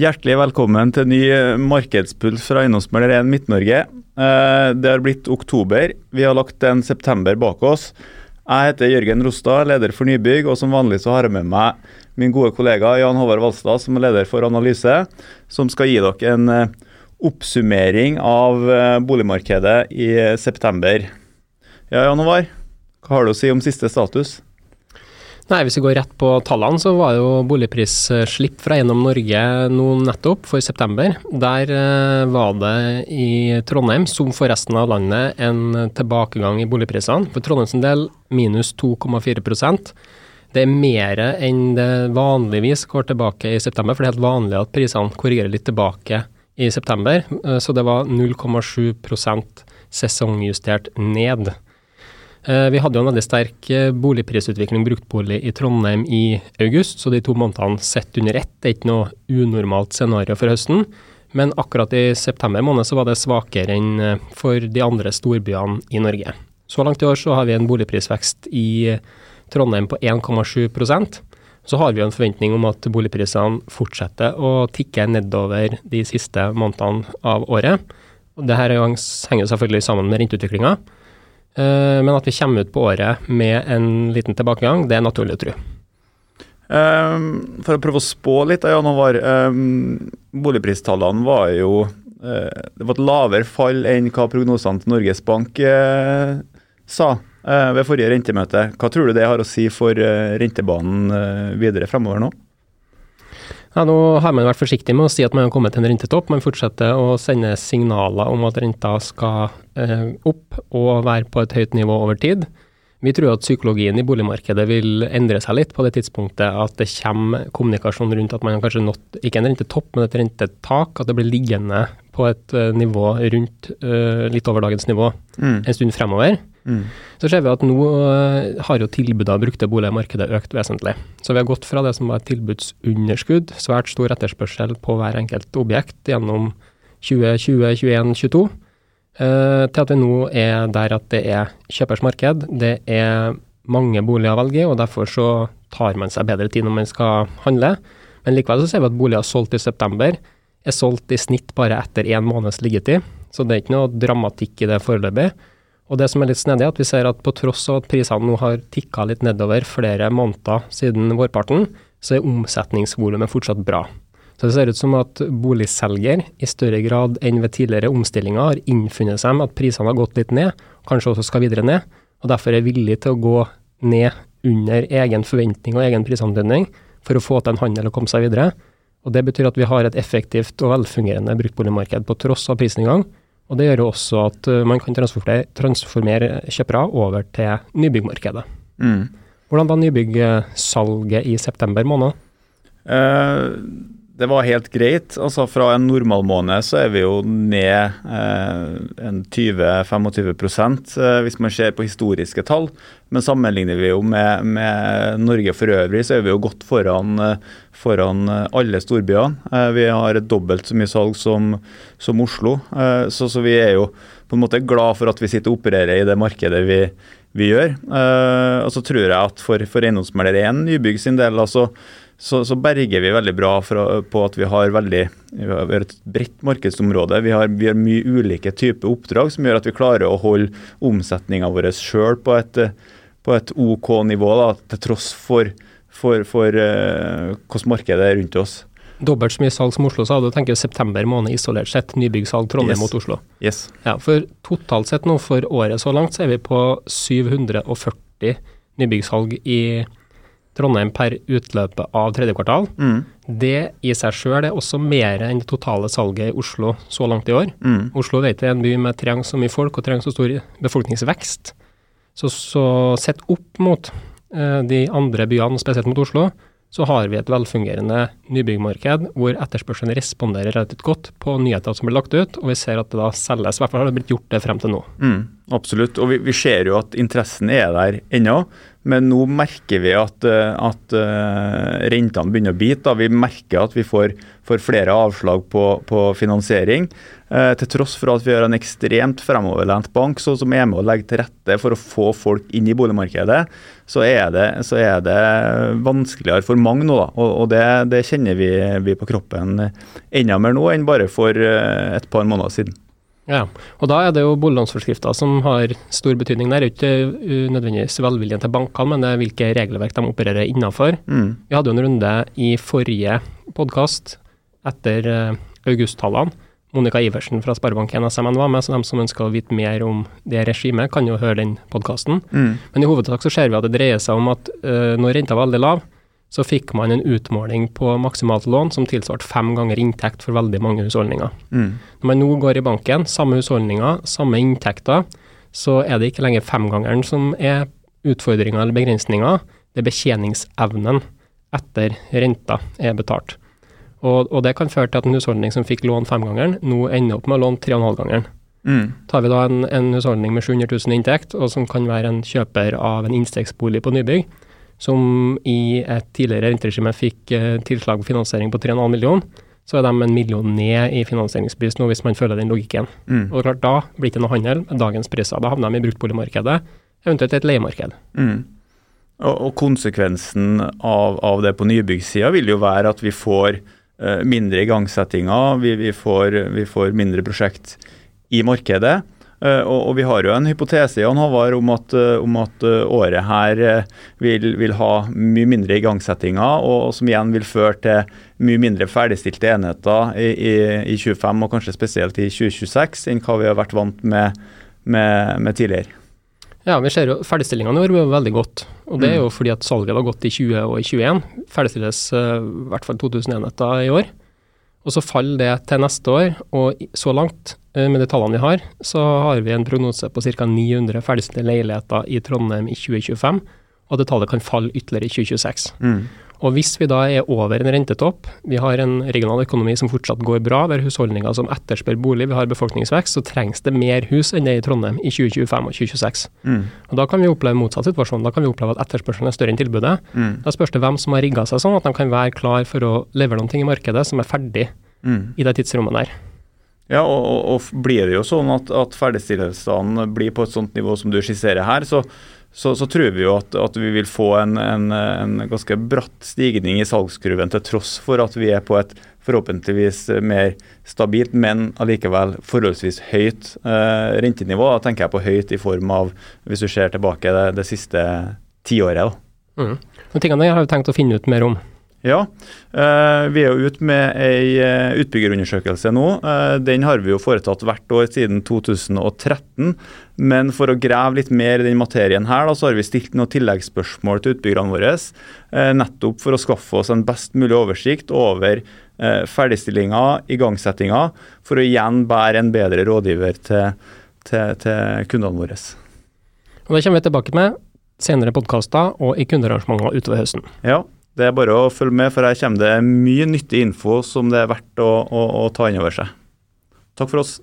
Hjertelig velkommen til ny markedspuls fra Eiendomsmelder 1 Midt-Norge. Eh, det har blitt oktober. Vi har lagt en september bak oss. Jeg heter Jørgen Rostad, leder for nybygg, og som vanlig så har jeg med meg min gode kollega Jan Håvard Valstad, som er leder for analyse, som skal gi dere en eh, oppsummering av eh, boligmarkedet i september. Ja, Jan Håvard, hva har du å si om siste status? Nei, Hvis vi går rett på tallene, så var jo boligprisslipp fra Eiendom Norge nå nettopp, for september. Der eh, var det i Trondheim, som for resten av landet, en tilbakegang i boligprisene. For Trondheims del minus 2,4% Det er mer enn det vanligvis går tilbake i september, for det er helt vanlig at prisene korrigerer litt tilbake i september. Eh, så det var 0,7% sesongjustert ned. Eh, vi hadde jo en veldig sterk eh, boligprisutvikling bruktbolig i Trondheim i august, så de to månedene sett under ett er ikke noe unormalt scenario for høsten. Men akkurat i september måned så var det svakere enn eh, for de andre storbyene i Norge. Så langt i år så har vi en boligprisvekst i Trondheim på 1,7% Så har vi jo en forventning om at boligprisene fortsetter å tikke nedover de siste månedene av året. Dette henger selvfølgelig sammen med renteutviklinga. Eh, men at vi kommer ut på året med en liten tilbakegang, det er naturlig å tro. Um, for å prøve å spå litt, Jan Håvard. Um, boligpristallene var jo uh, Det var et lavere fall enn hva prognosene til Norges Bank uh, sa ved forrige rentemøte. Hva tror du det har å si for rentebanen videre fremover nå? Ja, nå har man vært forsiktig med å si at man har kommet til en rentetopp. Man fortsetter å sende signaler om at renta skal eh, opp og være på et høyt nivå over tid. Vi tror at psykologien i boligmarkedet vil endre seg litt på det tidspunktet at det kommer kommunikasjon rundt at man har kanskje nådd ikke en rentetopp, men et rentetak. At det blir liggende på et uh, nivå rundt uh, litt over dagens nivå mm. en stund fremover. Mm. Så ser vi at nå uh, har jo tilbudet av brukte boliger i markedet økt vesentlig. Så vi har gått fra det som var et tilbudsunderskudd, svært stor etterspørsel på hver enkelt objekt gjennom 2020, 2021, 2022, uh, til at vi nå er der at det er kjøpers marked. Det er mange boliger å velge i, og derfor så tar man seg bedre tid når man skal handle. Men likevel så ser vi at boliger solgt i september er solgt i snitt bare etter én måneds liggetid. Så det er ikke noe dramatikk i det foreløpig. Og det som er litt snedig, er at vi ser at på tross av at prisene nå har tikka litt nedover flere måneder siden vårparten, så er omsetningsvolumet fortsatt bra. Så det ser ut som at boligselger i større grad enn ved tidligere omstillinger har innfunnet seg med at prisene har gått litt ned, kanskje også skal videre ned, og derfor er villig til å gå ned under egen forventning og egen prisantydning for å få til en handel og komme seg videre. Og Det betyr at vi har et effektivt og velfungerende bruktboligmarked på tross av prisnedgang, og Det gjør jo også at eh, man kan transformere, transformere kjøpere over til nybyggmarkedet. Mm. Hvordan var nybyggsalget i september måned? Uh, det var helt greit. Altså Fra en normal måned så er vi jo ned eh, en 20-25 eh, hvis man ser på historiske tall. Men sammenligner vi jo med, med, Norge for øvrig, så er vi jo godt foran, eh, foran alle storbyene. Eh, vi har dobbelt så mye salg som, som Oslo. Eh, så, så, vi er jo på en måte glad for at vi sitter og opererer i det markedet vi, vi gjør. Eh, og så tror jeg at for, for eiendomsmegler 1 nybygg sin del, altså så, så, berger vi veldig bra for, på at vi har, veldig, vi har et bredt markedsområde. Vi har, vi har, mye ulike typer oppdrag som gjør at vi klarer å holde omsetninga vår sjøl på, på, et OK nivå, da, til tross for, for, for uh, hvordan markedet er rundt oss. Dobbelt så mye salg som Oslo, sa du tenker september måned isolert sett. Nybyggsalg Trondheim yes. mot Oslo. Yes. Ja, for totalt sett nå for året så langt, så er vi på 740 nybyggsalg i Trondheim Trondheim per utløpet av tredje kvartal. Mm. Det i seg sjøl er også mer enn det totale salget i Oslo så langt i år. Mm. Oslo vet er en by med trenger så mye folk og trenger så stor befolkningsvekst. Så, så sett opp mot eh, de andre byene, spesielt mot Oslo, så har vi et velfungerende nybyggmarked hvor etterspørselen responderer relativt godt på nyheter som blir lagt ut, og vi ser at det da selges. I hvert fall har det blitt gjort det frem til nå. Mm, absolutt, og vi, vi, ser jo at interessen er der ennå. Men nå merker vi at, eh, at uh, rentene begynner å bite. Vi merker at vi får, får flere avslag på, på finansiering. Eh, til tross for at vi har en ekstremt fremoverlent bank så, som er med å legge til rette for å få folk inn i boligmarkedet, så er det, så er det vanskeligere for mange nå. Da. Og, og det, det, kjenner vi, vi på kroppen enda mer nå enn bare for uh, et par måneder siden. Ja, og da er det jo boliglånsforskrifter som har stor betydning. Det er ikke uh, nødvendigvis velviljen til bankene, men det er hvilke regelverk de opererer innenfor. Mm. Vi hadde jo en runde i forrige podkast etter uh, augusttallene. Monica Iversen fra Sparebank1 SMN var med, så de som ønsker å vite mer om det regimet, kan jo høre den podkasten. Mm. Men i hovedsak så ser vi at det dreier seg om at uh, når renta var veldig lav, så fikk man en utmåling på maksimalt lån som tilsvarte fem ganger inntekt for veldig mange husholdninger. Mm. Når man nå går i banken, samme husholdninger, samme inntekter, så er det ikke lenger femgangeren som er utfordringa eller begrensninga, det er betjeningsevnen etter renta er betalt. Og, og, det kan føre til at en husholdning som fikk lån femgangeren, nå ender opp med å låne tre og en halv gangeren. Mm. Tar vi da en, en husholdning med 700 000 inntekt, og som kan være en kjøper av en innstegsbolig på nybygg, som i et tidligere renteregime fikk eh, tilslag på finansiering på 3,5 millioner, så er de en million ned i finansieringspris nå, hvis man følger den logikken. Mm. Og klart, Da blir det ikke noe handel med dagens priser. Da havner de i bruktboligmarkedet, eventuelt et leiemarked. Mm. Og, og, konsekvensen av, av det på nybyggsida vil jo være at vi får uh, mindre igangsettinger, vi, vi, får, vi får mindre prosjekt i markedet. Uh, og, og, vi har jo en hypotese Jan Håvard, om at, uh, om at uh, året her vil, vil, ha mye mindre igangsettinger, og, og, som igjen vil føre til mye mindre ferdigstilte enheter i, i, i, 25, og kanskje spesielt i 2026, enn hva vi har vært vant med, med, med tidligere. Ja, vi ser jo ferdigstillingene i år var veldig godt. Og det er jo mm. fordi at salget var godt i 20 og i 21. Ferdigstilles i hvert fall 2000 enheter i år. Og så faller det til neste år, og så langt, eh, med de tallene vi har, så har vi en prognose på ca. 900 ferdigstilte leiligheter i Trondheim i 2025, og det tallet kan falle ytterligere i 2026. Mm. Og hvis vi da er over en rentetopp, vi har en regional økonomi som fortsatt går bra, vi har husholdninger som etterspør bolig, vi har befolkningsvekst, så trengs det mer hus enn det i Trondheim i 2025 og 2026. Mm. Og Da kan vi oppleve motsatt situasjon. Da kan vi oppleve at etterspørselen er større enn tilbudet. Mm. Da spørs det hvem som har rigga seg sånn at de kan være klar for å levere ting i markedet som er ferdig mm. i det tidsrommet der. Ja, og, og, blir det jo sånn at, at ferdigstillelsene blir på et sånt nivå som du skisserer her, så så, så, tror vi jo at, at vi vil få en, en, en, ganske bratt stigning i salgskurven, til tross for at vi er på et forhåpentligvis mer stabilt, men allikevel forholdsvis høyt eh, rentenivå. Da tenker jeg på høyt i form av, hvis du ser tilbake det, det siste tiåret. Mm. Tingene jeg har jo tenkt å finne ut mer om. Ja, eh, vi er jo ute med ei eh, utbyggerundersøkelse nå. Eh, den har vi jo foretatt hvert år siden 2013. Men for å grave litt mer i den materien her, da, så har vi stilt noen tilleggsspørsmål til utbyggerne våre. Nettopp for å skaffe oss en best mulig oversikt over ferdigstillinger, igangsettinger, for å igjen bære en bedre rådgiver til, til, til kundene våre. Og Det kommer vi tilbake med senere i podkaster og i kundearrangementer utover høsten. Ja, det er bare å følge med, for her kommer det mye nyttig info som det er verdt å, å, å ta inn over seg. Takk for oss.